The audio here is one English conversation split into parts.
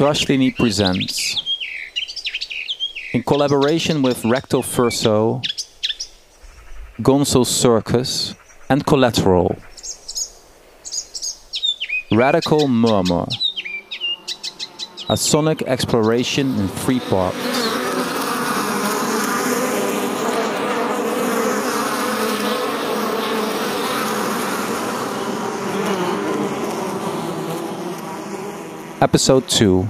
Trashlini presents, in collaboration with Recto Verso, Gonzo Circus, and Collateral, Radical Murmur, a sonic exploration in three parts. Episode 2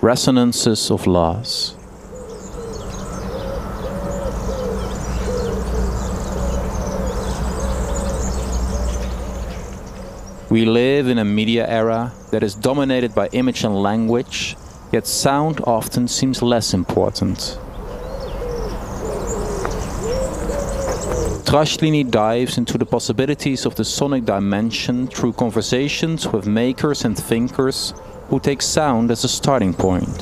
Resonances of Loss. We live in a media era that is dominated by image and language, yet sound often seems less important. Trashlini dives into the possibilities of the sonic dimension through conversations with makers and thinkers who takes sound as a starting point.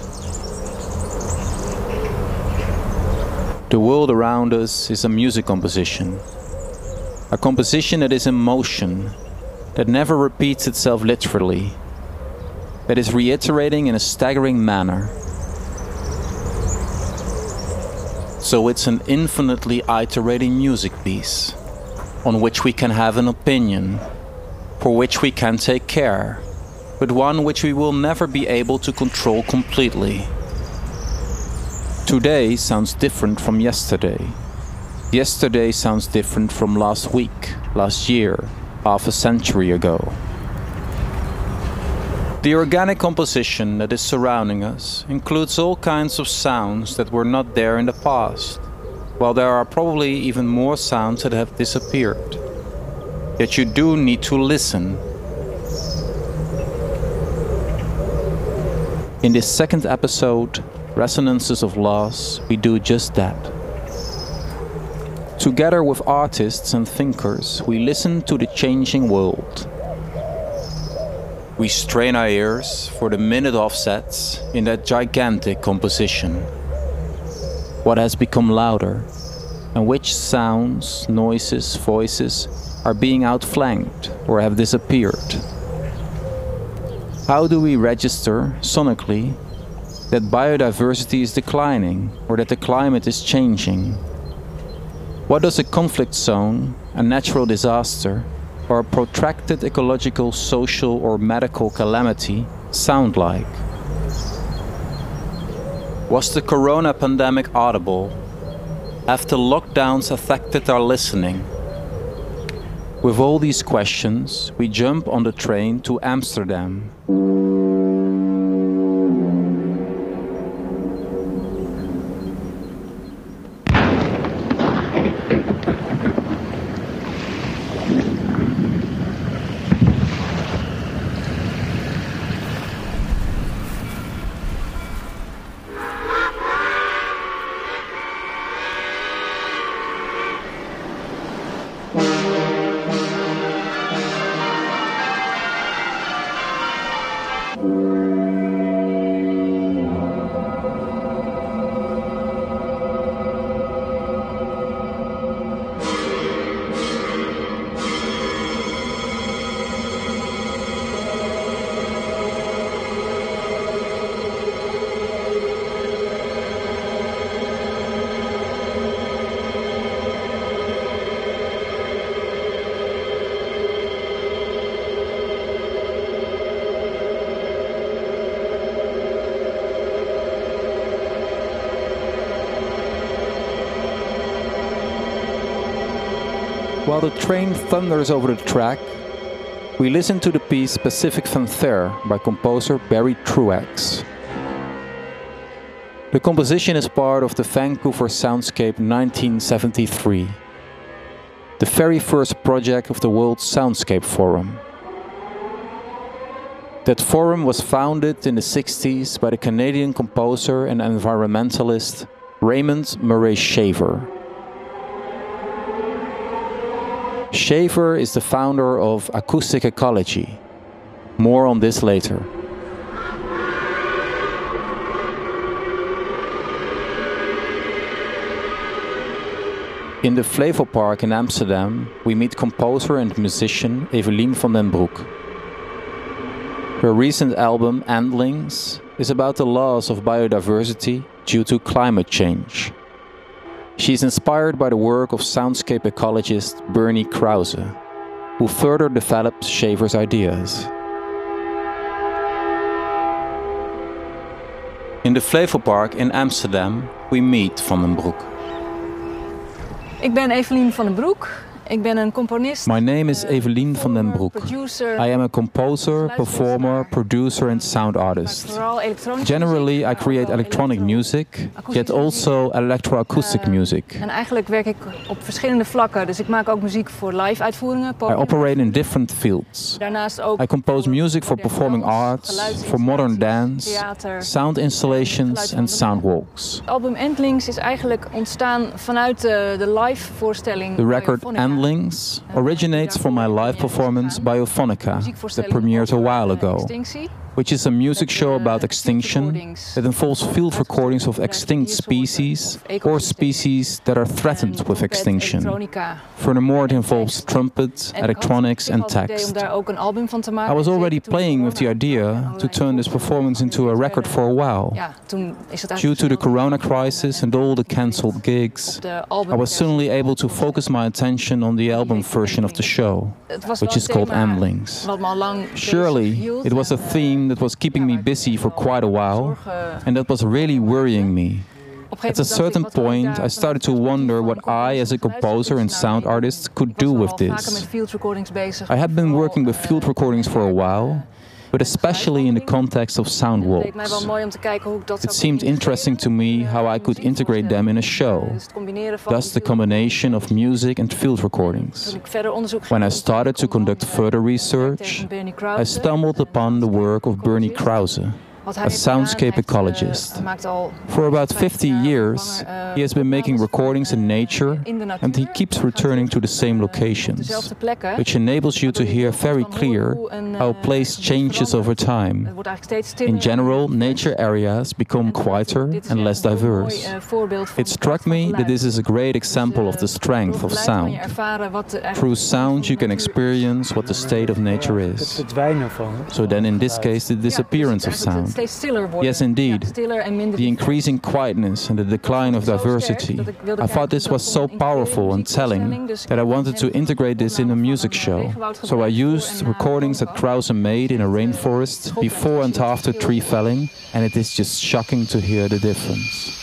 The world around us is a music composition, a composition that is in motion, that never repeats itself literally, that is reiterating in a staggering manner. So it's an infinitely iterating music piece on which we can have an opinion, for which we can take care but one which we will never be able to control completely. Today sounds different from yesterday. Yesterday sounds different from last week, last year, half a century ago. The organic composition that is surrounding us includes all kinds of sounds that were not there in the past, while there are probably even more sounds that have disappeared. Yet you do need to listen In this second episode, Resonances of Loss, we do just that. Together with artists and thinkers, we listen to the changing world. We strain our ears for the minute offsets in that gigantic composition. What has become louder, and which sounds, noises, voices are being outflanked or have disappeared. How do we register sonically that biodiversity is declining or that the climate is changing? What does a conflict zone, a natural disaster, or a protracted ecological, social, or medical calamity sound like? Was the corona pandemic audible? After lockdowns affected our listening? With all these questions, we jump on the train to Amsterdam. Mm-hmm. While the train thunders over the track, we listen to the piece Pacific Fanfare by composer Barry Truax. The composition is part of the Vancouver Soundscape 1973, the very first project of the World Soundscape Forum. That forum was founded in the 60s by the Canadian composer and environmentalist Raymond Murray Schafer. Schafer is the founder of Acoustic Ecology. More on this later. In the Flevo Park in Amsterdam, we meet composer and musician Evelien van den Broek. Her recent album, Endlings, is about the loss of biodiversity due to climate change. She is inspired by the work of soundscape ecologist Bernie Krause, who further developed Schafer's ideas. In the Flevopark in Amsterdam, we meet Van den Broek. Ik ben Evelien van den Broek. Ik ben een componist. My name is eh, Evelien van den Broek. producer, I am a composer, performer, producer, and sound artist. Generally, I maar create electronic music, yet also electroacoustic Eh, music. En eigenlijk werk ik op verschillende vlakken. Dus ik maak ook muziek voor live uitvoeringen. I operate in different fields. Daarnaast ook I compose music for performing arts, for modern dance, sound installations, and sound walks. Het album Endlings is eigenlijk ontstaan vanuit de, live voorstelling. The record Biophonica. Endlings originates from my live performance Biophonica that premiered a while ago. Which is a music show Eh, about extinction that involves field recordings of extinct species or species that are threatened with extinction. Furthermore, it involves trumpet, En electronics, and had het idee text. om daar ook een album van te maken. I was already playing with the idea to turn this performance into a record for a while. Ja, toen is het Due to the corona crisis and all the cancelled gigs, op de album I was suddenly able to focus my attention on the album version of the show, which is called thema Endlings. Wat me al lang Surely, it was a En, theme that was keeping me busy for quite a while, and that was really worrying me. At a certain point, I started to wonder what I, as a composer and sound artist, could do with this. I had been working with field recordings for a while, but especially in the context of sound walks. It seemed interesting to me how I could integrate them in a show, thus the combination of music and field recordings. When I started to conduct further research, I stumbled upon the work of Bernie Krause. A soundscape ecologist. For about 50 years, he has been making recordings in nature and he keeps returning to the same locations, which enables you to hear very clear how a place changes over time. In general, nature areas become quieter and less diverse. It struck me that this is a great example of the strength of sound. Through sound, you can experience what the state of nature is. So then, in this case, the disappearance of sound. Yes, indeed. The increasing quietness and the decline of diversity. I thought this was so powerful and telling that I wanted to integrate this in a music show. So I used recordings that Krause made in a rainforest before and after tree felling, and it is just shocking to hear the difference.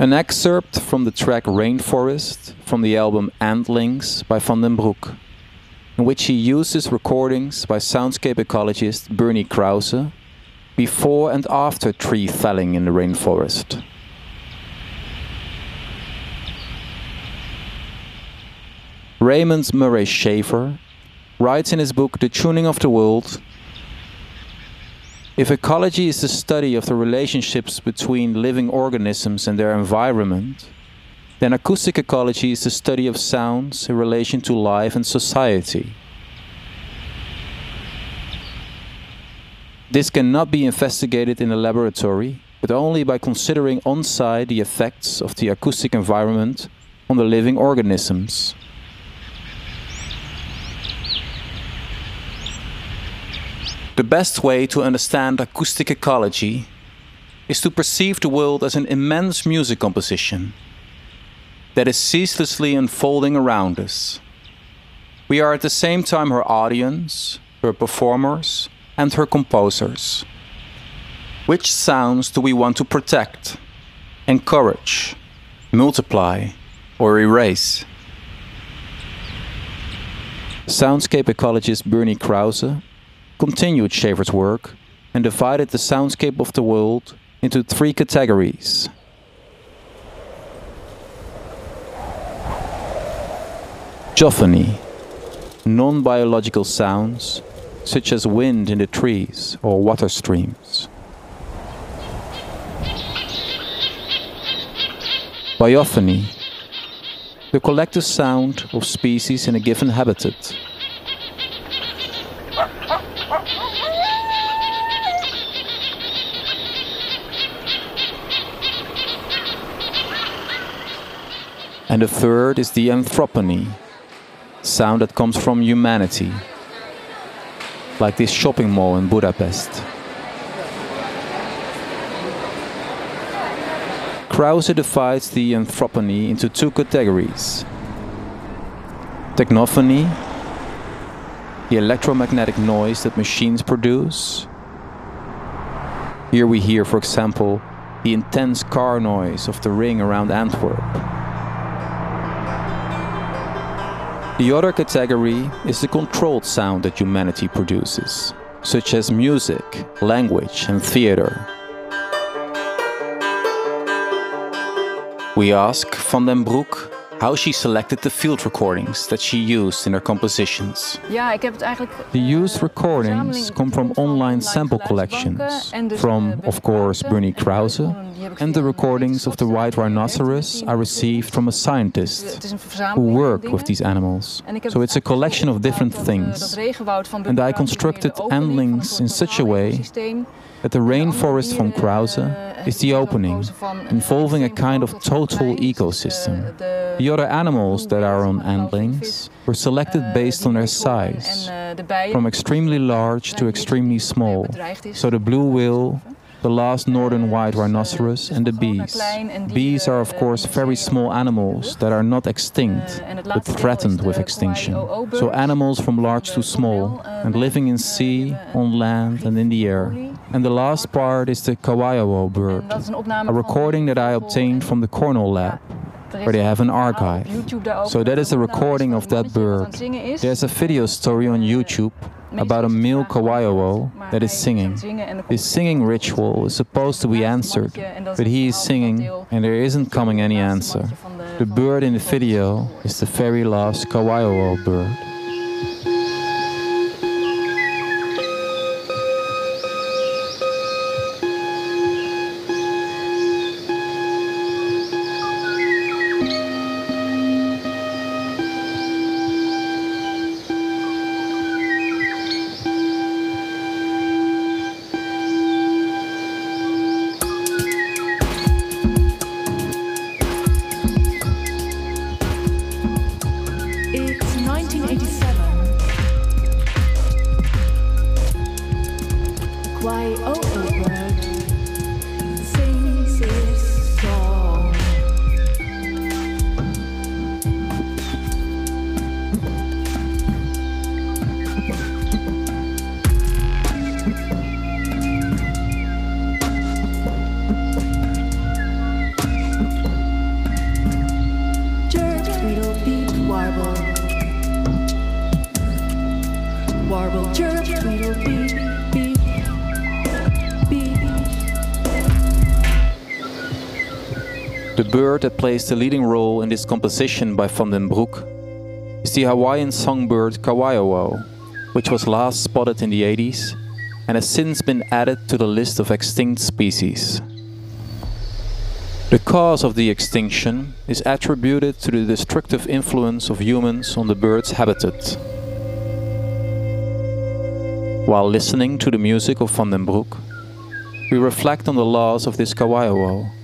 An excerpt from the track Rainforest from the album Endlings by Van den Broek. in which he uses recordings by soundscape ecologist Bernie Krause before and after tree felling in the rainforest. Raymond Murray Schafer writes in his book The Tuning of the World If ecology is the study of the relationships between living organisms and their environment, then acoustic ecology is the study of sounds in relation to life and society. This cannot be investigated in a laboratory, but only by considering on site the effects of the acoustic environment on the living organisms. The best way to understand acoustic ecology is to perceive the world as an immense music composition that is ceaselessly unfolding around us. We are at the same time her audience, her performers, and her composers. Which sounds do we want to protect, encourage, multiply, or erase? Soundscape ecologist Bernie Krause continued Schafer's work and divided the soundscape of the world into three categories. Geophony, non biological sounds such as wind in the trees or water streams. Biophony, the collective sound of species in a given habitat. And the third is the anthrophony, sound that comes from humanity, like this shopping mall in Budapest. Krause divides the anthrophony into two categories technophony, the electromagnetic noise that machines produce. Here we hear, for example, the intense car noise of the ring around Antwerp. The other category is the controlled sound that humanity produces, such as music, language, and theater. We ask Van den Broek how she selected the field recordings that she used in her compositions. Ja, ik heb het eigenlijk. The used recordings come from online sample collections from, of course, Bernie Krause, and the recordings of the white rhinoceros I received from a scientist who worked with these animals. So it's a collection of different things. And I constructed endlings in such a way that the rainforest from Krause is the opening, involving a kind of total ecosystem. The other animals that are on endlings were selected based on their size, from extremely large to extremely small. So the blue whale, the last northern white rhinoceros, and the bees. Bees are, of course, very small animals that are not extinct, but threatened with extinction. So animals from large to small, and living in sea, on land, and in the air. And the last part is the Kawaii bird, a recording that I obtained from the Cornell lab, where they have an archive. So that is a recording of that bird. There's a video story on YouTube about a male kawaii that is singing. This singing ritual is supposed to be answered, but he is singing and there isn't coming any answer. The bird in the video is the very last kawaii bird. Y O O World. Bird that plays the leading role in this composition by Van den Broek is the Hawaiian songbird Kawaiʻao, which was last spotted in the 80s and has since been added to the list of extinct species. The cause of the extinction is attributed to the destructive influence of humans on the bird's habitat. While listening to the music of Van den Broek, we reflect on the loss of this Kawaiʻao,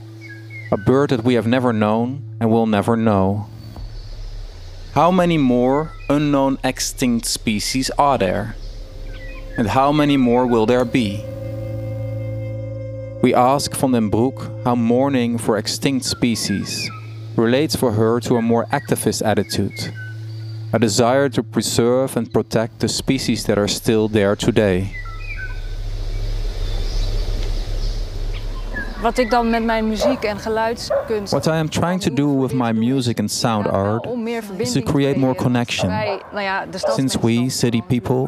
a bird that we have never known and will never know. How many more unknown extinct species are there? And how many more will there be? We ask Van den Broek how mourning for extinct species relates for her to a more activist attitude, a desire to preserve and protect the species that are still there today. Wat ik dan met mijn muziek en geluidskunst. What I am trying to do with my music and sound art is to create more connection. Since we, city people,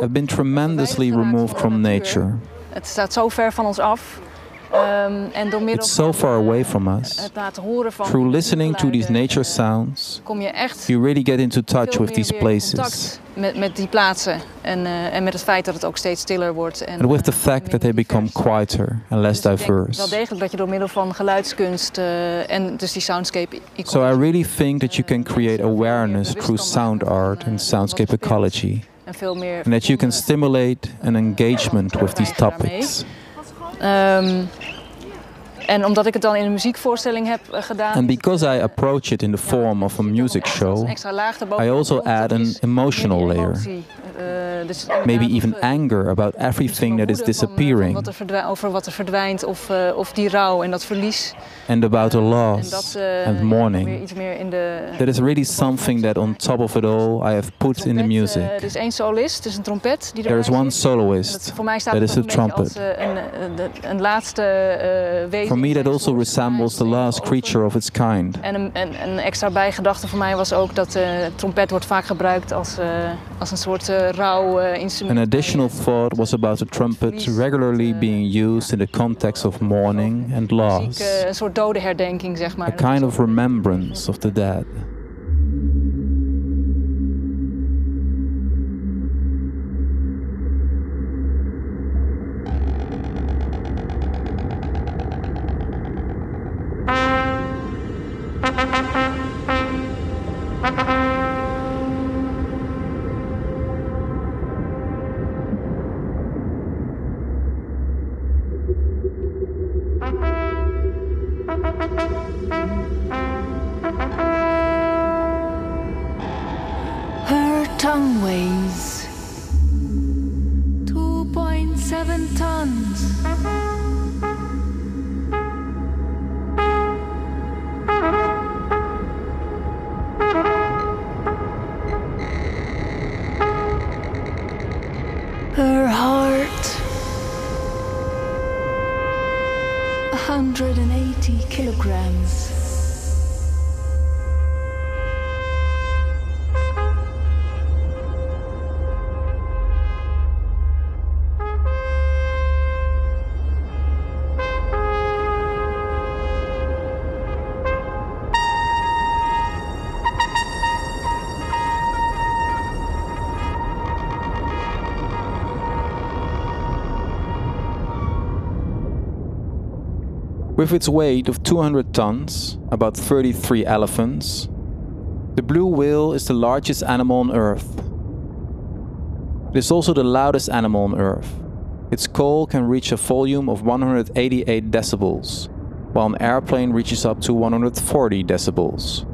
have been tremendously removed from nature. Het staat zo ver van ons af. Um, It's so far away from us. Through listening to these nature sounds, you really get into touch with these places. Met, met die plaatsen en, eh, en met het feit dat het ook steeds stiller wordt. En, and with the eh, fact that they become quieter and less diverse. Wel degelijk dat je door middel van geluidskunst eh, en dus die soundscape. So I really think that you can create awareness through sound art and soundscape er ecology. And that you can stimulate an engagement with these topics. Um, en omdat ik het dan in een muziekvoorstelling heb uh, gedaan. And because I approach it in the form of a music show, I also add an emotional layer. Uh, dus Maybe even anger about everything that is disappearing. Wat er over wat er verdwijnt of, of die rouw en dat verlies. And about the loss uh, and mourning. In de, that is really something that on top of it all I have put in the uh, music. er, er is één solist, dus een trompet die There is one soloist. Dat, voor mij staat that is the trumpet. Als, een, een, laatste uh, wezen. For me that also resembles the last creature of its kind. En een, een, een extra bijgedachte voor mij was ook dat de trompet wordt vaak gebruikt als, als een soort rouw An additional thought was about the trumpet regularly being used in the context of mourning and loss. Een soort dodenherdenking, zeg maar. A kind of remembrance of the dead. Tongue weighs 2.7 tons. With its weight of 200 tons, about 33 elephants, the blue whale is the largest animal on Earth. It is also the loudest animal on Earth. Its call can reach a volume of 188 decibels, while an airplane reaches up to 140 decibels.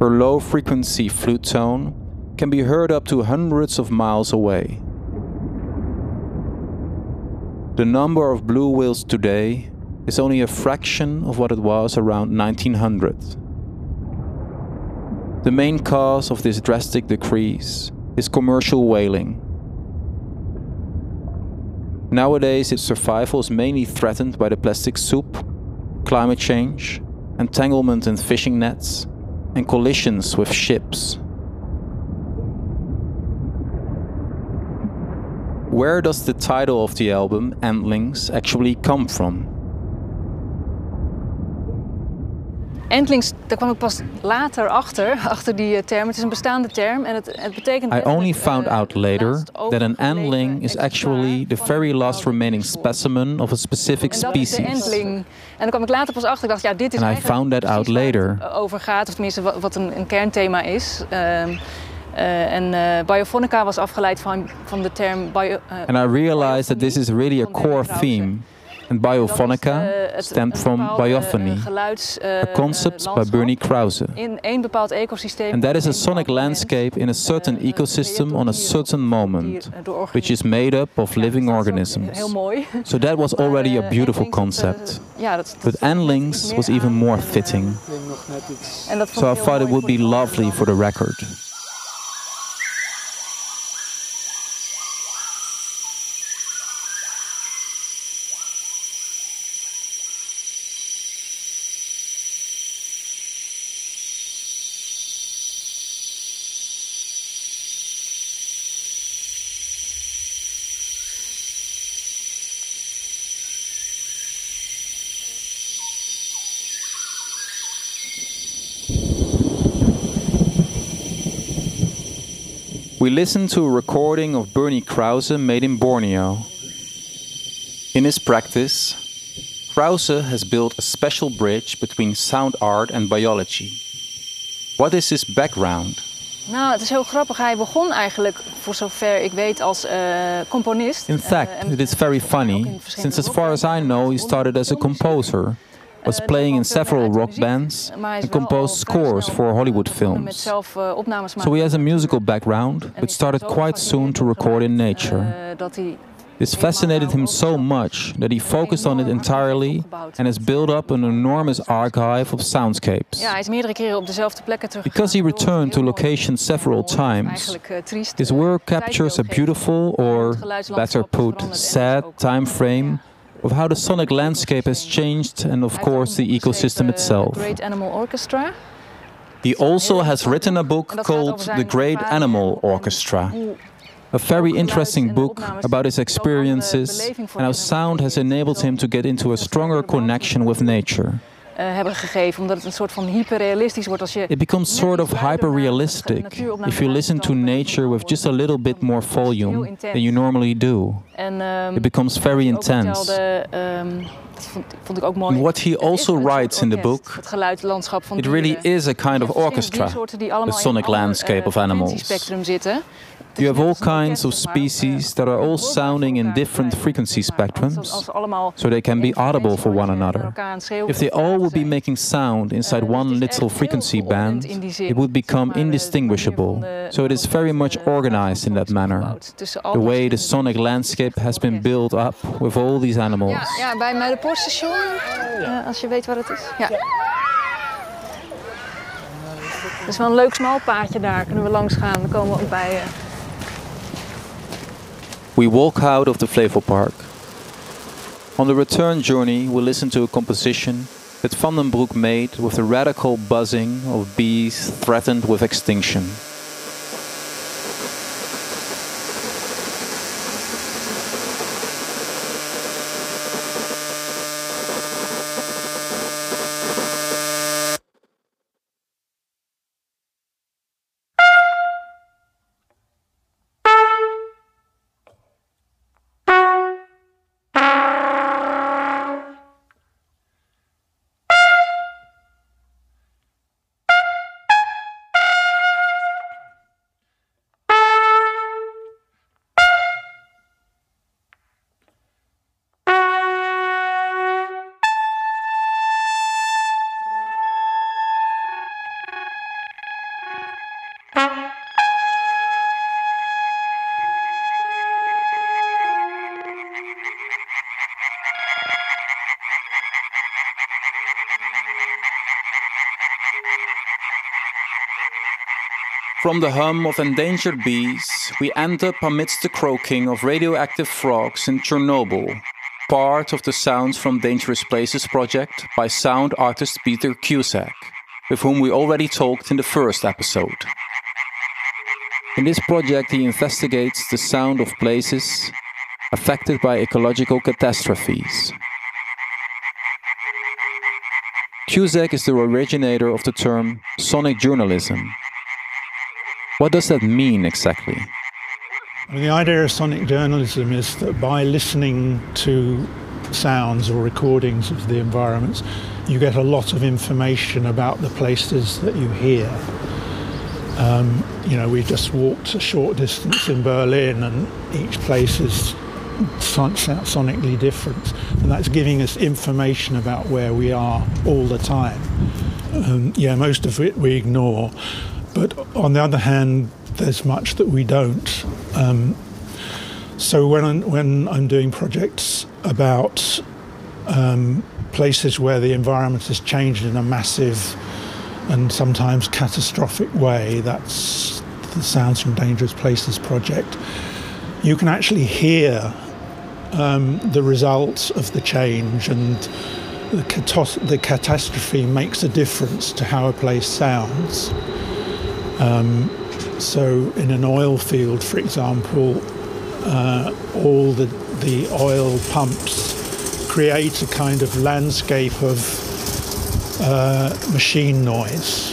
Her low frequency flute tone can be heard up to hundreds of miles away. The number of blue whales today is only a fraction of what it was around 1900. The main cause of this drastic decrease is commercial whaling. Nowadays, its survival is mainly threatened by the plastic soup, climate change, entanglement in fishing nets, and collisions with ships. Where does the title of the album, Endlings, actually come from? Entlings, daar kwam ik pas later achter, achter die eh, term. Het is een bestaande term en het, het betekent... I only found eh, out later that an antling is actually the very last remaining specimen of a specific En dat is de species. entling. En dan kwam ik later pas achter, ik dacht, ja, dit is And I found that out later. over gaat, of tenminste wat, een, een kernthema is. Ehm, eh, en eh biophonica was afgeleid van, van de term bio, eh, And I realized that this is really a core theme. And dat is, biophonica eh, het- stemmed een from bepaalde, biophony, eh, geluids, eh, a concept eh, by landschap Bernie Krause. In één bepaald ecosysteem. And that is a één sonic bepaald landscape in a certain moment, eh, ecosystem gecreëerd on a door dieren certain of moment, dier- eh, door which is organismen. made up of Ja, living dus dat is ook organisms. Heel mooi. So that was already a Eh, beautiful Entlings, dat, eh, concept. ja, dat, dat But zit net Anlings iets was meer even aan more en, eh, fitting. En dat vond So I ik heel thought it mooi would be voor die lovely for the record. We listened to a recording of Bernie Krause made in Borneo. In his practice, Krause has built a special bridge between sound art and biology. What is his background? Nou, het is heel grappig. Hij begon eigenlijk, voor zover ik weet, als eh, componist. In Eh, fact, en- it is very funny, since as far as I know, he started as a composer, was Eh, playing in dat kwam veel several rock bands, maar hij is and composed scores for Hollywood films. eh. So he has a musical background, but started quite soon to record in nature. Eh, This fascinated him so much that he focused on it entirely and has built up an enormous archive of soundscapes. Ja, hij is meerdere keren op dezelfde plekken terug. Because he returned to locations several times, eh, his eh, work captures a beautiful, or better put, veranderd en dat is sad time frame. Of how the sonic landscape has changed and, of course, the ecosystem itself. Great Animal Orchestra. He also has written a book En dat gaat called The Great Animal Orchestra. A very interesting book about his een heel andere experiences and how sound has enabled him to get into a stronger connection with nature. Eh, hebben gegeven. Omdat het een soort van hyperrealistisch wordt als je... It becomes net sort iets of luider naar hyper-realistic de natuuropname if you listen to luistert, dan nature with just a little bit more heel volume intens. than you normally do. En, ehm, It becomes very ook vertelde, intense. ehm, dat vond, vond ik ook mooi. And what he Het is also een soort writes in the orkest, book, Het geluidslandschap van it really dieren. is a kind Je of hebt verschillende orchestra. diersoorten die allemaal the in een sonic ander, landscape eh, of animals. You have all kinds of species eh, that are all sounding in different frequency spectrums, so they can be audible for one another. If they all would be making sound inside Eh, one little frequency band, it would become eh, indistinguishable. So it is very much eh, organized in that manner. The way the sonic landscape has been built up with all these animals. Ja, bij mij de poortstation, eh, als je weet waar het is. Wel een leuk smal paadje daar, kunnen we langs gaan. Dan komen we ook bij... We walk out of the Flevo Park. On the return journey, we listen to a composition that Van den Broek made with the radical buzzing of bees threatened with extinction. From the hum of endangered bees, we end up amidst the croaking of radioactive frogs in Chernobyl, part of the Sounds from Dangerous Places project by sound artist Peter Cusack, with whom we already talked in the first episode. In this project, he investigates the sound of places affected by ecological catastrophes. Cusack is the originator of the term sonic journalism. What does that mean exactly? The idea of sonic journalism is that by listening to sounds or recordings of the environments, you get a lot of information about the places that you hear. Um, you know, we just walked a short distance in Berlin, and each place is son- sonically different, and that's giving us information about where we are all the time. Um, yeah, most of it we ignore, but on the other hand, there's much that we don't. Um, so when I'm, when I'm doing projects about um, places where the environment has changed in a massive and sometimes catastrophic way, that's the Sounds from Dangerous Places project, you can actually hear um, the results of the change and the, catos- the, catastrophe makes a difference to how a place sounds. Um, so, in an oil field, for example, uh, all the, the oil pumps create a kind of landscape of uh, machine noise,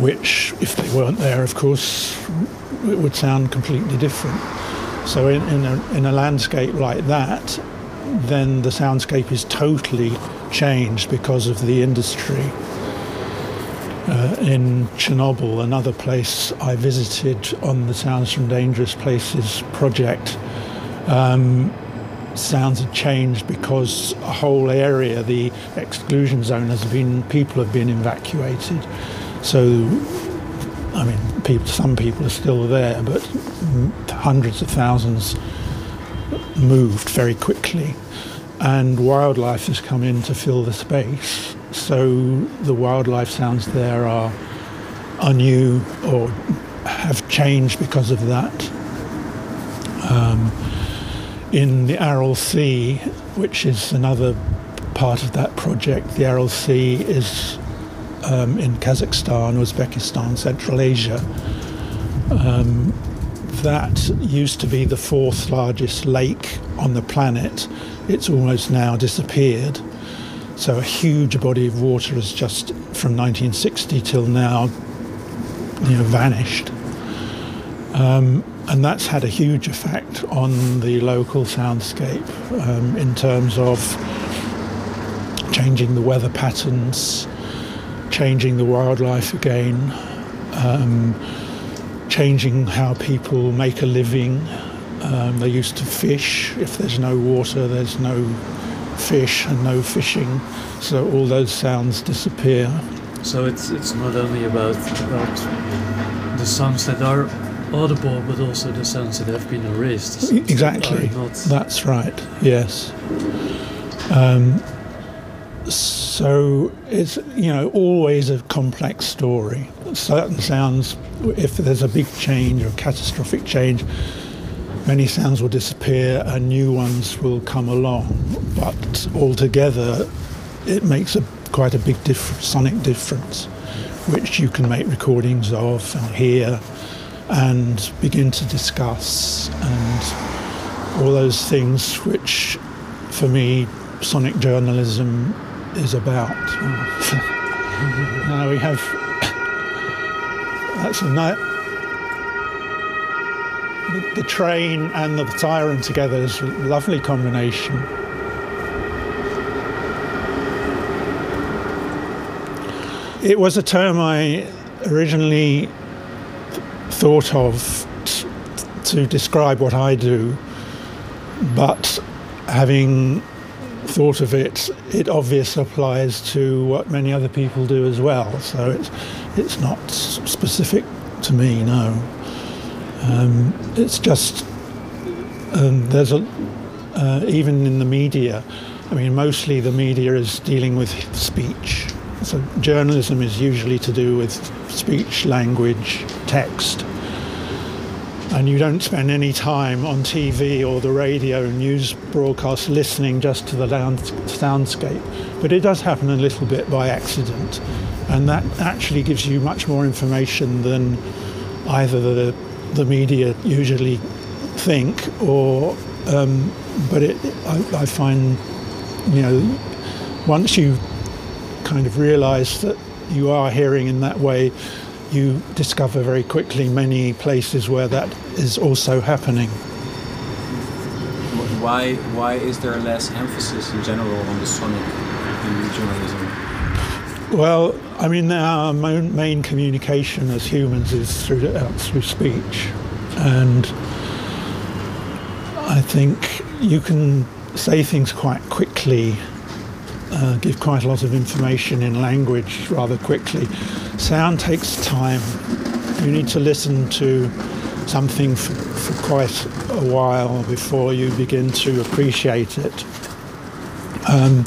which, if they weren't there, of course, it would sound completely different. So, in, in, a, in a landscape like that, then the soundscape is totally changed because of the industry. Uh, in Chernobyl, another place I visited on the Sounds from Dangerous Places project, um, sounds had changed because a whole area, the exclusion zone, has been people have been evacuated. So, I mean, people, some people are still there, but hundreds of thousands moved very quickly, and wildlife has come in to fill the space. So the wildlife sounds there are, are new or have changed because of that. Um, in the Aral Sea, which is another part of that project, the Aral Sea is um, in Kazakhstan, Uzbekistan, Central Asia. Um, that used to be the fourth largest lake on the planet. It's almost now disappeared. So a huge body of water has just, from 1960 till now, you know, vanished. Um, and that's had a huge effect on the local soundscape um, in terms of changing the weather patterns, changing the wildlife again, um, changing how people make a living. Um, they used to fish. If there's no water, there's no fish and no fishing, so all those sounds disappear. So it's it's not only about about the sounds that are audible, but also the sounds that have been erased. Exactly. That's right. Yes. Um, so it's you know always a complex story. Certain sounds, if there's a big change or catastrophic change, many sounds will disappear and new ones will come along. But altogether, it makes a quite a big diff- sonic difference, which you can make recordings of and hear and begin to discuss and all those things which, for me, sonic journalism is about. now we have that's a night the, train and the Tyron together is a lovely combination. It was a term I originally thought of t- to describe what I do, but having thought of it, it obviously applies to what many other people do as well. So it's it's not specific to me, no. Um, it's just um, there's a uh, even in the media. I mean, mostly the media is dealing with speech. So journalism is usually to do with speech, language, text. And you don't spend any time on TV or the radio news broadcast listening just to the soundscape. But it does happen a little bit by accident. And that actually gives you much more information than either the the media usually think, or um, but it, I, I, find you know once you kind of realize that you are hearing in that way, you discover very quickly many places where that is also happening. Why, why is there less emphasis in general on the sonic in journalism? Well, I mean, our main communication as humans is through uh, through speech, and I think you can say things quite quickly, uh, give quite a lot of information in language rather quickly. Sound takes time. You need to listen to something for, for quite a while before you begin to appreciate it. Um,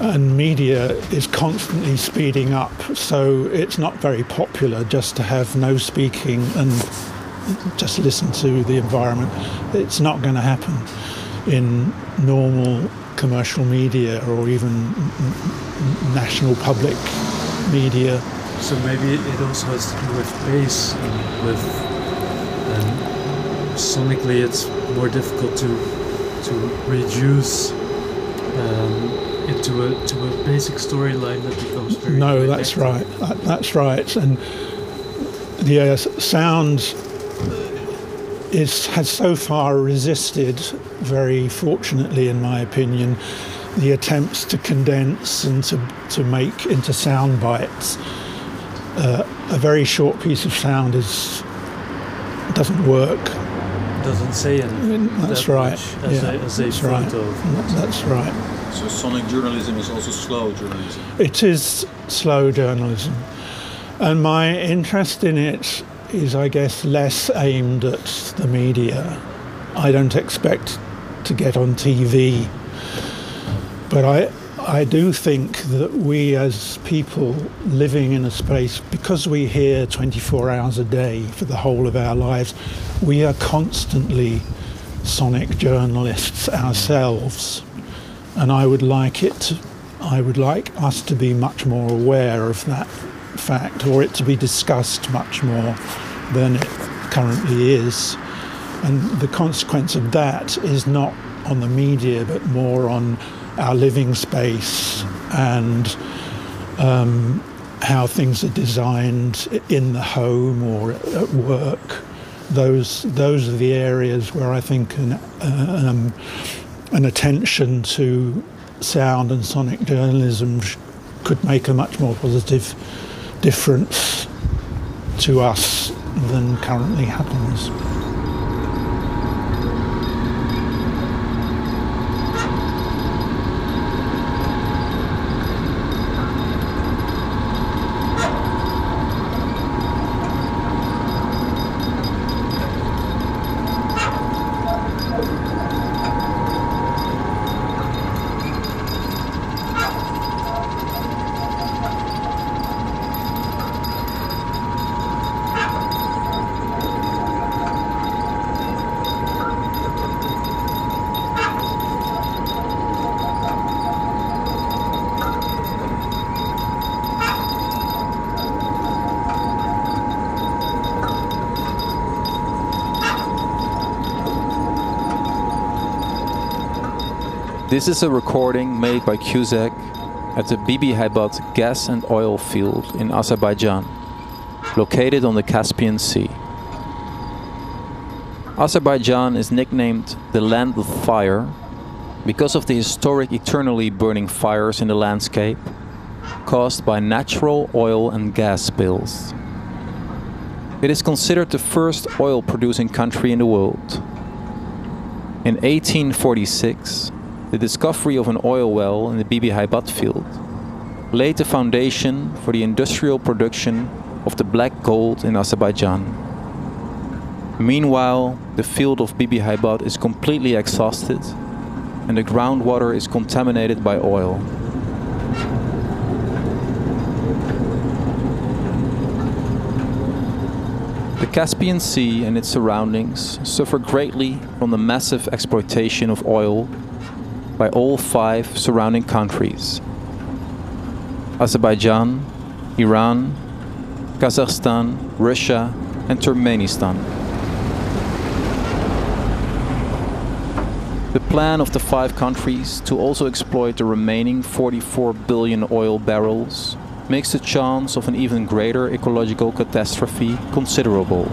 and media is constantly speeding up, so it's not very popular just to have no speaking and just listen to the environment. It's not going to happen in normal commercial media or even national public media. So maybe it also has to do with pace and with um, sonically it's more difficult to to reduce um, into a to a basic storyline that becomes very no that's right. That, that's right. And the uh, sound is has so far resisted very fortunately in my opinion the attempts to condense and to, to make into sound bites. Uh, a very short piece of sound is doesn't work. Doesn't say anything that's right. as yeah, a, as a that's right. that's right so sonic journalism is also slow journalism? It is slow journalism. And my interest in it is, I guess, less aimed at the media. I don't expect to get on TV. But I, I do think that we as people living in a space, because we hear 24 hours a day for the whole of our lives, we are constantly sonic journalists ourselves and I would like it. I would like us to be much more aware of that fact or it to be discussed much more than it currently is and the consequence of that is not on the media but more on our living space and um, how things are designed in the home or at work those those are the areas where I think an, uh, um, an attention to sound and sonic journalism could make a much more positive difference to us than currently happens. This is a recording made by Cusack at the Bibi Heibat gas and oil field in Azerbaijan, located on the Caspian Sea. Azerbaijan is nicknamed the Land of Fire because of the historic eternally burning fires in the landscape caused by natural oil and gas spills. It is considered the first oil producing country in the world. In 1846, the discovery of an oil well in the Bibi Heibat field laid the foundation for the industrial production of the black gold in Azerbaijan. Meanwhile, the field of Bibi Heibat is completely exhausted and the groundwater is contaminated by oil. The Caspian Sea and its surroundings suffer greatly from the massive exploitation of oil by all five surrounding countries Azerbaijan, Iran, Kazakhstan, Russia, and Turkmenistan. The plan of the five countries to also exploit the remaining 44 billion oil barrels makes the chance of an even greater ecological catastrophe considerable.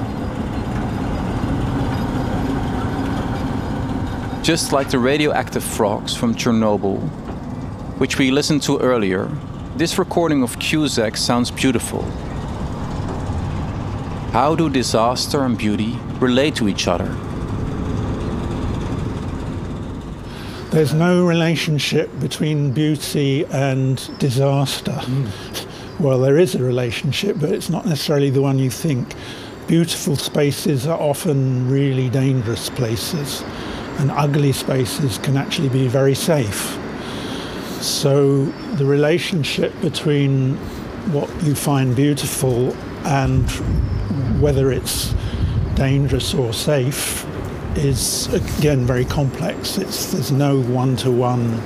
Just like the radioactive frogs from Chernobyl, which we listened to earlier, this recording of Cusack sounds beautiful. How do disaster and beauty relate to each other? There's no relationship between beauty and disaster. Hmm. Well, there is a relationship, but it's not necessarily the one you think. Beautiful spaces are often really dangerous places, and ugly spaces can actually be very safe. So, the relationship between what you find beautiful and whether it's dangerous or safe is again very complex. It's, there's no one to one.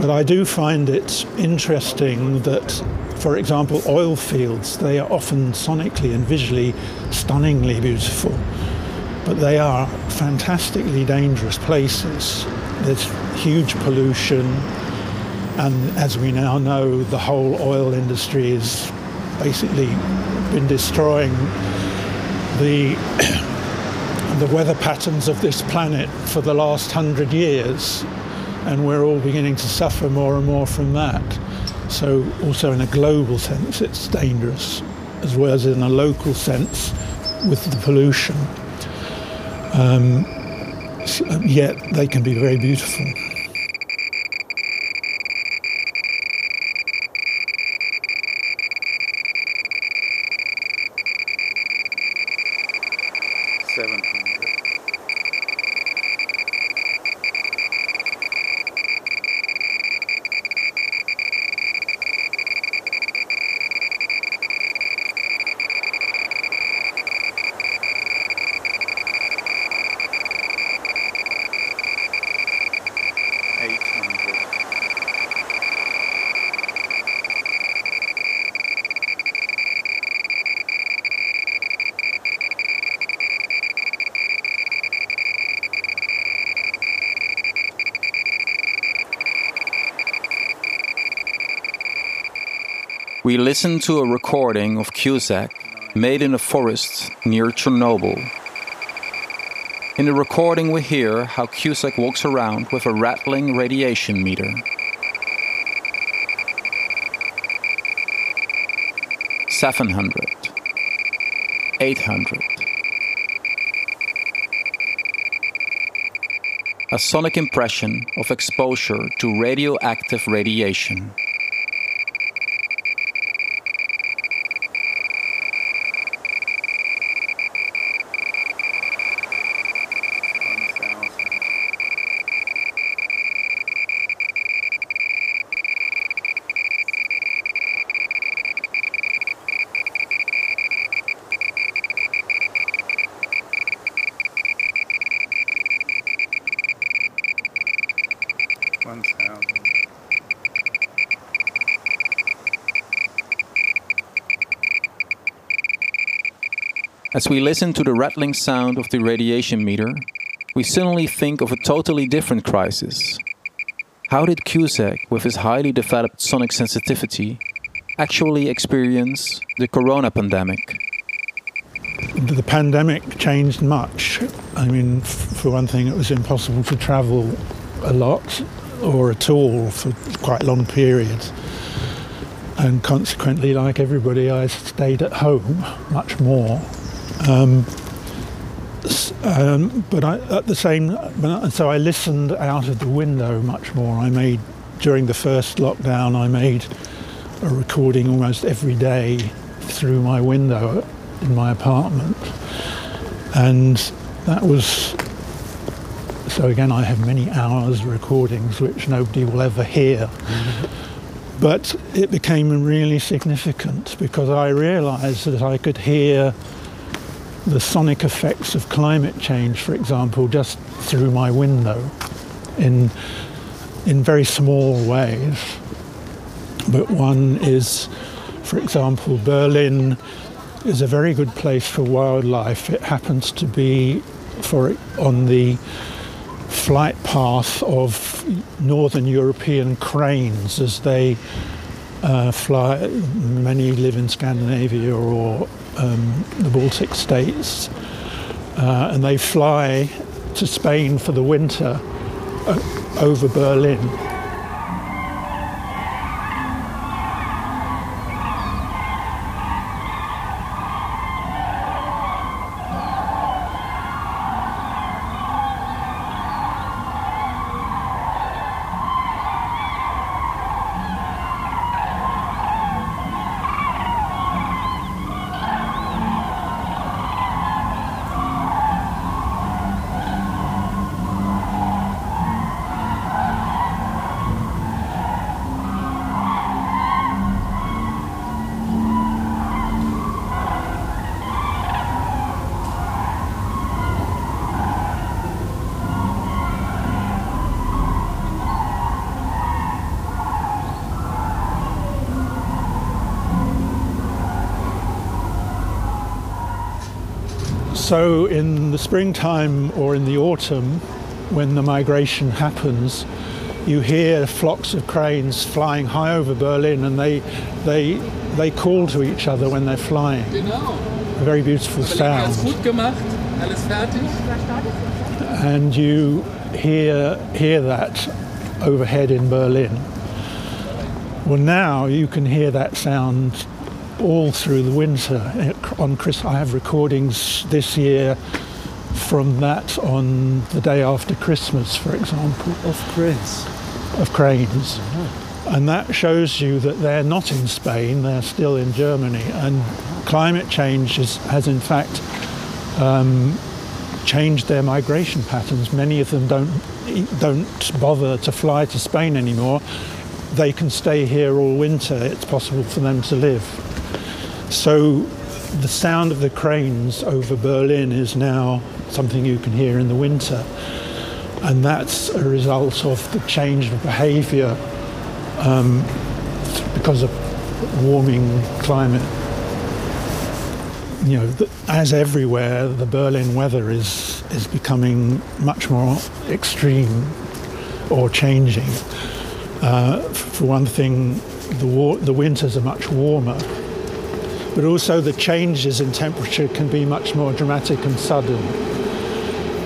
But I do find it interesting that, for example, oil fields, they are often sonically and visually stunningly beautiful, but they are fantastically dangerous places. There's huge pollution, and as we now know, the whole oil industry has basically been destroying the the weather patterns of this planet for the last hundred years, and we're all beginning to suffer more and more from that. So, also in a global sense, it's dangerous, as well as in a local sense with the pollution. Um, yet they can be very beautiful. We listened to a recording of Cusack made in a forest near Chernobyl. In the recording, we hear how Cusack walks around with a rattling radiation meter. Seven hundred, eight hundred. A sonic impression of exposure to radioactive radiation. As we listen to the rattling sound of the radiation meter, we suddenly think of a totally different crisis. How did Cusack, with his highly developed sonic sensitivity, actually experience the corona pandemic? The pandemic changed much. I mean, for one thing, it was impossible to travel a lot or at all for quite long periods. And consequently, like everybody, I stayed at home much more. Um, um, but I, at the same, I- so I listened out of the window much more. I made during the first lockdown, I made a recording almost every day through my window in my apartment, and that was. So again, I have many hours of recordings which nobody will ever hear. But it became really significant because I realised that I could hear the sonic effects of climate change, for example, just through my window in, in very small ways. But one is, for example, Berlin is a very good place for wildlife. It happens to be for on the flight path of northern European cranes as they uh, fly. Many live in Scandinavia or um, the Baltic states, uh, and they fly to Spain for the winter uh, over Berlin. So, in the springtime or in the autumn, when the migration happens, you hear flocks of cranes flying high over Berlin, and they they they call to each other when they're flying. A very beautiful sound. And you hear hear that overhead in Berlin. Well, now you can hear that sound all through the winter. On Chris, I have recordings this year from that on the day after Christmas, for example, Of cranes. of cranes. And that shows you that they're not in Spain, they're still in Germany. And climate change is, has, in fact, um, changed their migration patterns. Many of them don't, don't bother to fly to Spain anymore. They can stay here all winter. It's possible for them to live. So the sound of the cranes over Berlin is now something you can hear in the winter. And that's a result of the change of behavior um, because of warming climate. You know, as everywhere, the Berlin weather is, is becoming much more extreme or changing. Uh, for one thing, the, war- the winters are much warmer, but also the changes in temperature can be much more dramatic and sudden.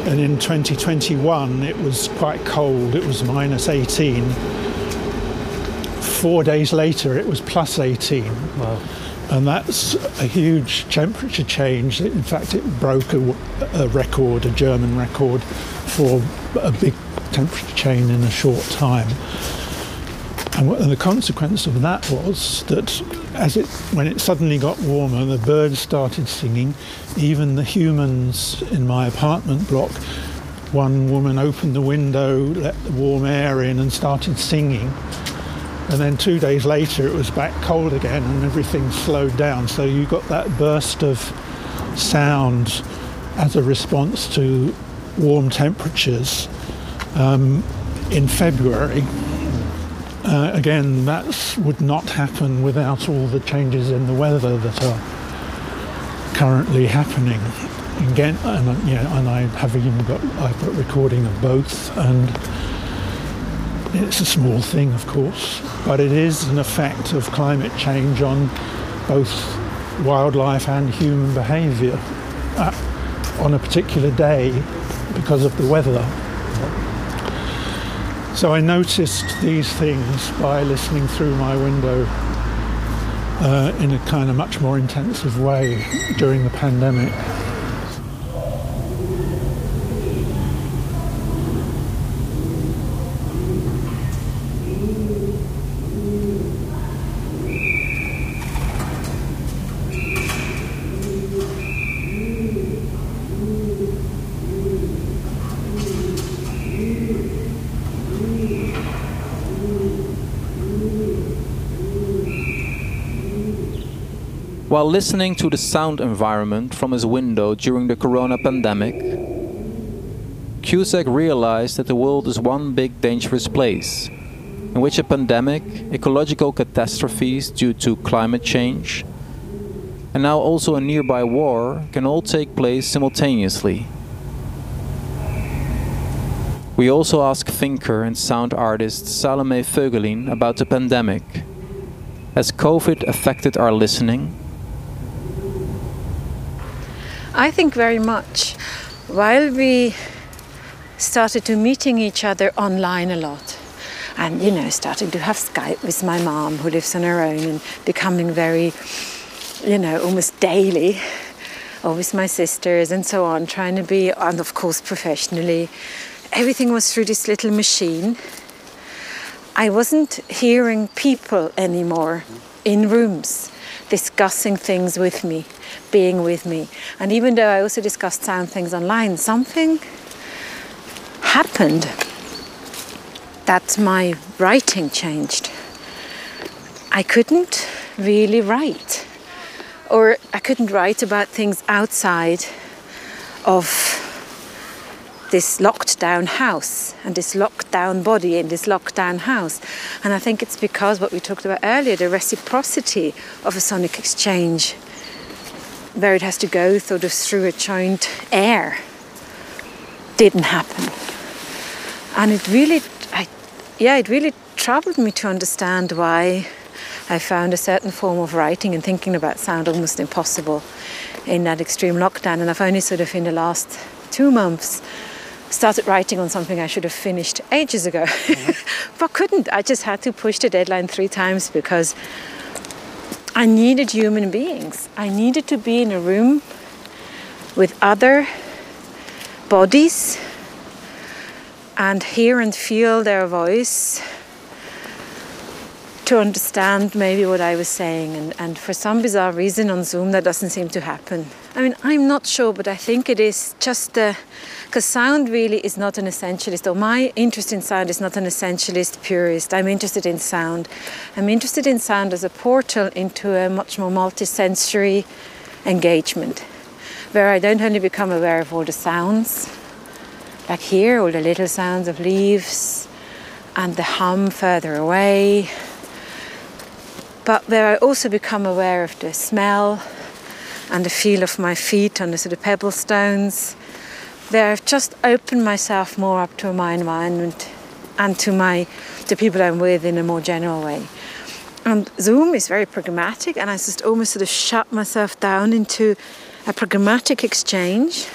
And in 2021, it was quite cold, it was minus 18. Four days later, it was plus 18. Wow. And that's a huge temperature change. In fact, it broke a, a record, a German record, for a big temperature change in a short time. And, and the consequence of that was that as it, when it suddenly got warmer, the birds started singing. Even the humans in my apartment block, one woman opened the window, let the warm air in, and started singing. And then two days later, it was back cold again, and everything slowed down. So you got that burst of sound as a response to warm temperatures um, in February. Uh, again, that would not happen without all the changes in the weather that are currently happening. Again, and, uh, know, and I have even got I've got recording of both, and it's a small thing, of course, but it is an effect of climate change on both wildlife and human behaviour uh, on a particular day because of the weather. So I noticed these things by listening through my window uh, in a kind of much more intensive way during the pandemic. While listening to the sound environment from his window during the corona pandemic, Cusack realized that the world is one big dangerous place, in which a pandemic, ecological catastrophes due to climate change, and now also a nearby war can all take place simultaneously. We also ask thinker and sound artist Salome Voegelin about the pandemic. Has COVID affected our listening? I think very much. While we started to meeting each other online a lot, and you know, starting to have Skype with my mom who lives on her own and becoming very, you know, almost daily, or with my sisters and so on, trying to be, and of course, professionally everything was through this little machine. I wasn't hearing people anymore in rooms discussing things with me, being with me. And even though I also discussed sound things online, something happened that my writing changed. I couldn't really write, or I couldn't write about things outside of this locked down house and this locked down body in this locked down house. And I think it's because what we talked about earlier, the reciprocity of a sonic exchange, where it has to go sort of through a joint air, didn't happen. And it really, I, yeah, it really troubled me to understand why I found a certain form of writing and thinking about sound almost impossible in that extreme lockdown. And I've only sort of in the last two months started writing on something I should have finished ages ago, mm-hmm. but couldn't. I just had to push the deadline three times because I needed human beings. I needed to be in a room with other bodies and hear and feel their voice to understand maybe what I was saying. And, and for some bizarre reason on Zoom, that doesn't seem to happen. I mean, I'm not sure, but I think it is just because sound really is not an essentialist, or my interest in sound is not an essentialist purist. I'm interested in sound. I'm interested in sound as a portal into a much more multisensory engagement, where I don't only become aware of all the sounds, like here, all the little sounds of leaves and the hum further away but where I also become aware of the smell and the feel of my feet on the sort of pebble stones. There I've just opened myself more up to my environment and to my the people I'm with in a more general way. And Zoom is very pragmatic and I just almost sort of shut myself down into a pragmatic exchange.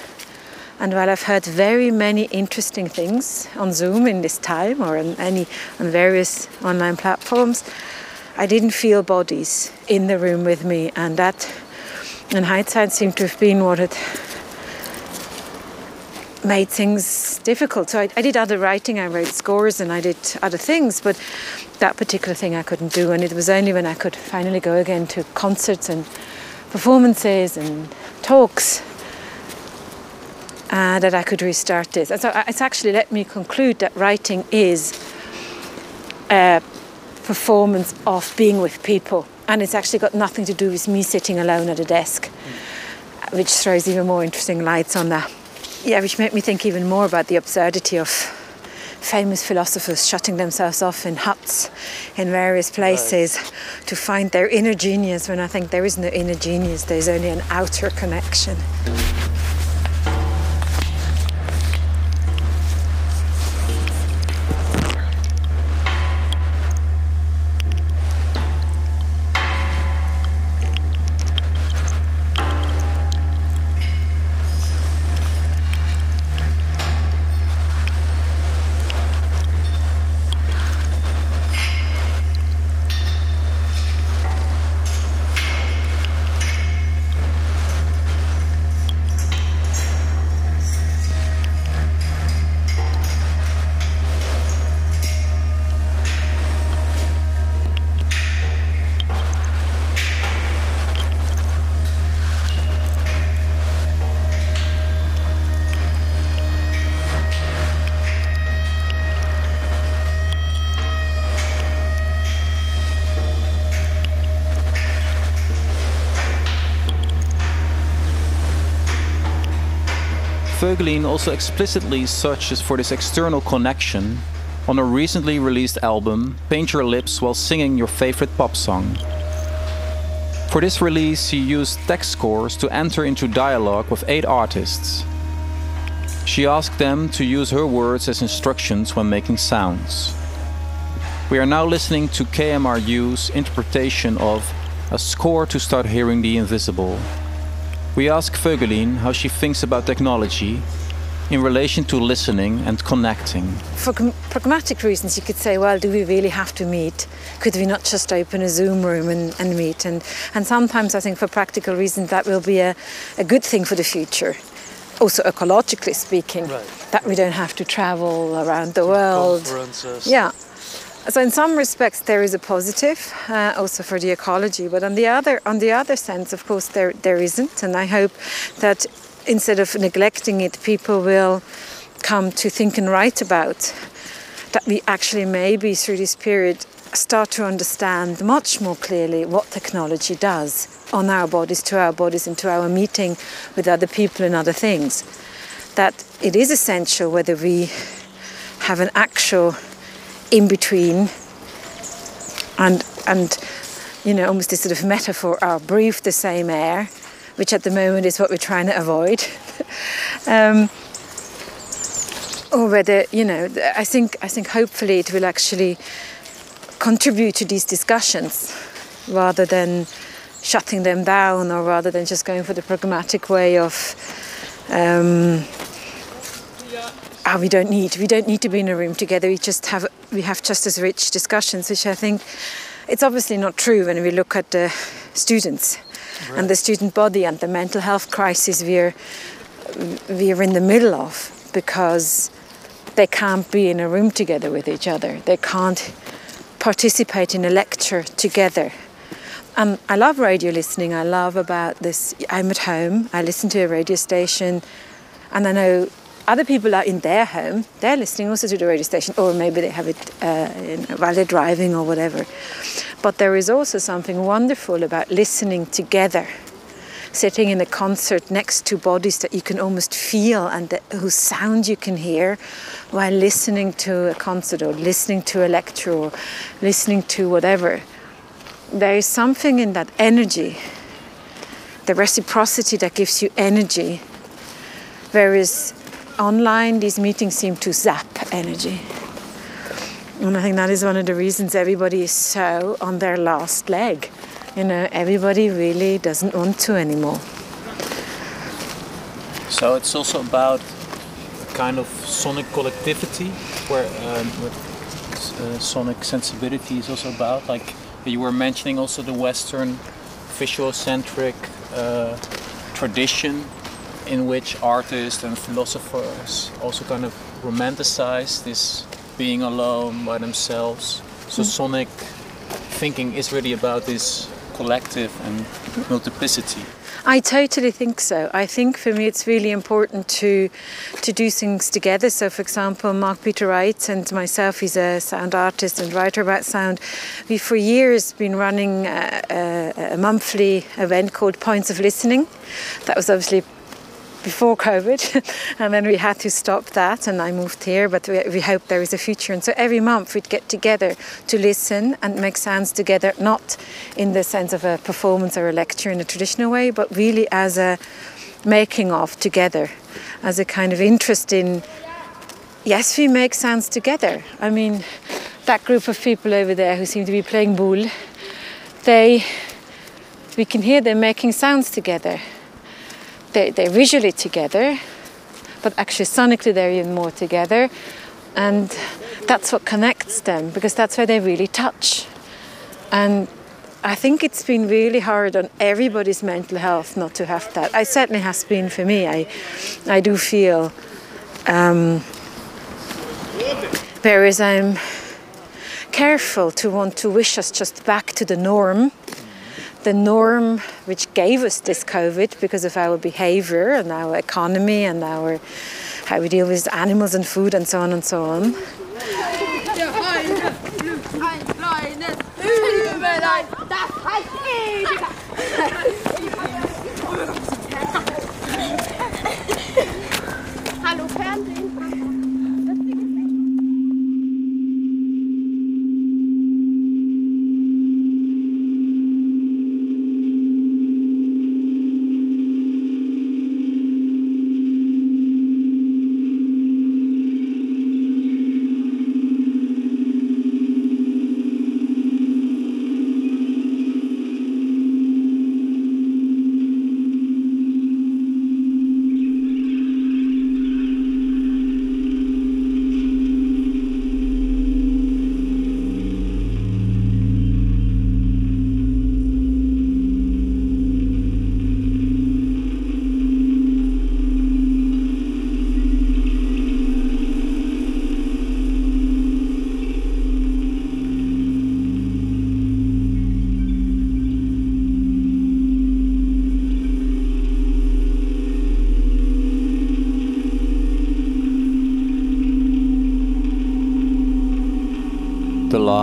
And while I've heard very many interesting things on Zoom in this time or on any on various online platforms, I didn't feel bodies in the room with me, and that, in hindsight, seemed to have been what had made things difficult. So I, I, did other writing, I wrote scores and I did other things, but that particular thing I couldn't do. And it was only when I could finally go again to concerts and performances and talks uh, that I could restart this. And so uh, it's actually let me conclude that writing is. Uh, performance of being with people. And it's actually got nothing to do with me sitting alone at a desk, mm. which throws even more interesting lights on that. Yeah, which made me think even more about the absurdity of famous philosophers shutting themselves off in huts in various places right. to find their inner genius when I think there is no inner genius, there's only an outer connection. Voegelin also explicitly searches for this external connection on a recently released album, Paint Your Lips While Singing Your Favorite Pop Song. For this release, she used text scores to enter into dialogue with eight artists. She asked them to use her words as instructions when making sounds. We are now listening to KMRU's interpretation of A Score to Start Hearing the Invisible. We ask Voegelin how she thinks about technology in relation to listening and connecting. For pragmatic reasons, you could say, well, do we really have to meet? Could we not just open a Zoom room and, and meet? And, and sometimes I think for practical reasons that will be a, a good thing for the future also ecologically speaking, right. that we don't have to travel around the world. Yeah. So in some respects there is a positive, uh, also for the ecology, but on the other on the other sense, of course, there there isn't, and I hope that instead of neglecting it, people will come to think and write about that we actually maybe through this period start to understand much more clearly what technology does on our bodies, to our bodies, and to our meeting with other people and other things. That it is essential whether we have an actual in between and and you know almost this sort of metaphor or breathe the same air which at the moment is what we're trying to avoid. Um, or whether you know I think I think hopefully it will actually contribute to these discussions rather than shutting them down or rather than just going for the pragmatic way of um, oh, we don't need we don't need to be in a room together we just have we have just as rich discussions which I think it's obviously not true when we look at the students right. and the student body and the mental health crisis we're we're in the middle of because they can't be in a room together with each other they can't participate in a lecture together. Um, I love radio listening. I love about this. I'm at home. I listen to a radio station, and I know other people are in their home. They're listening also to the radio station, or maybe they have it uh, in, while they're driving or whatever. But there is also something wonderful about listening together sitting in a concert next to bodies that you can almost feel and whose sound you can hear while listening to a concert or listening to a lecture or listening to whatever. There is something in that energy, the reciprocity that gives you energy, whereas online these meetings seem to zap energy. And I think that is one of the reasons everybody is so on their last leg you know, everybody really doesn't want to anymore. So it's also about a kind of sonic collectivity, where um, what uh, sonic sensibility is also about. Like you were mentioning, also the Western visual-centric uh, tradition in which artists and philosophers also kind of romanticize this being alone by themselves. So mm. sonic thinking is really about this collective and multiplicity. I totally think so. I think for me it's really important to to do things together. So, for example, Mark Peter Wright and myself, he's a sound artist and writer about sound. We've for years been running a, a, a monthly event called Points of Listening. That was obviously before COVID, and then we had to stop that, and I moved here. But we, we hope there is a future, and so every month we'd get together to listen and make sounds together, not in the sense of a performance or a lecture in a traditional way, but really as a making of together, as a kind of interest in. Yes, we make sounds together. I mean, that group of people over there who seem to be playing boule, they, we can hear them making sounds together they, they're visually together, but actually sonically they're even more together. And that's what connects them because that's where they really touch. And I think it's been really hard on everybody's mental health not to have that. It certainly has been for me. I, I do feel. Um, whereas I'm careful to want to wish us just back to the norm the norm which gave us this COVID because of our behavior and our economy and our how we deal with animals and food and so on and so on. Hallo Fernsehen.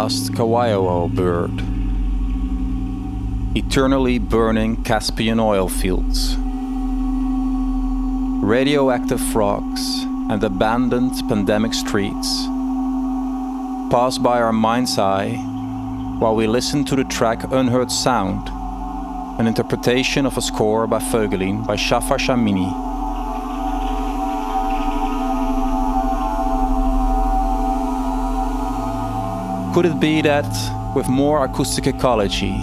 Last Kauai O'o bird. Eternally burning Caspian oil fields. Radioactive frogs and abandoned pandemic streets pass by our mind's eye while we listen to the track Unheard Sound, an interpretation of a score by Voegelin by Shafar Shamini. Could it be that, with more acoustic ecology,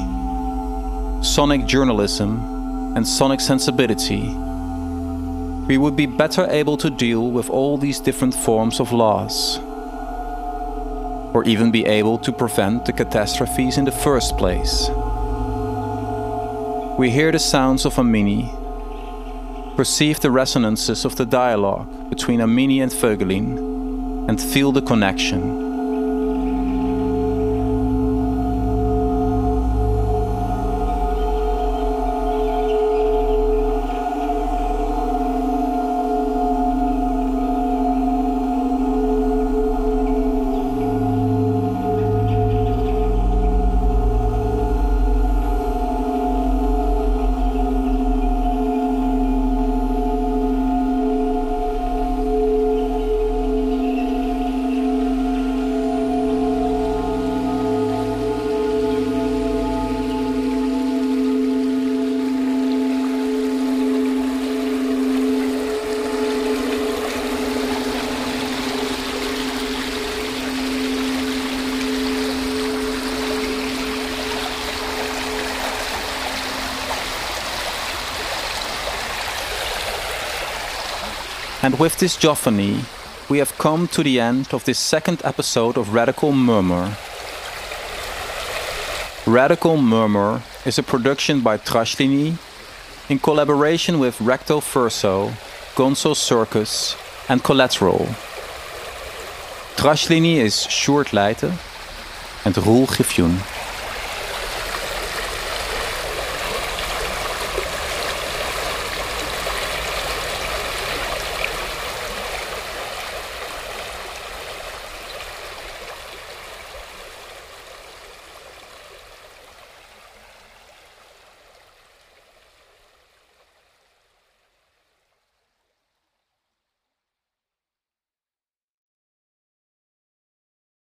sonic journalism, and sonic sensibility, we would be better able to deal with all these different forms of loss? or even be able to prevent the catastrophes in the first place. We hear the sounds of Amini, perceive the resonances of the dialogue between Amini and Voegelin, and feel the connection. With this geophony, we have come to the end of this second episode of Radical Murmur. Radical Murmur is a production by Trashlini in collaboration with Recto Verso, Gonzo Circus, and Collateral. Trashlini is Sjoerd Leijten and Roel Gifjoen.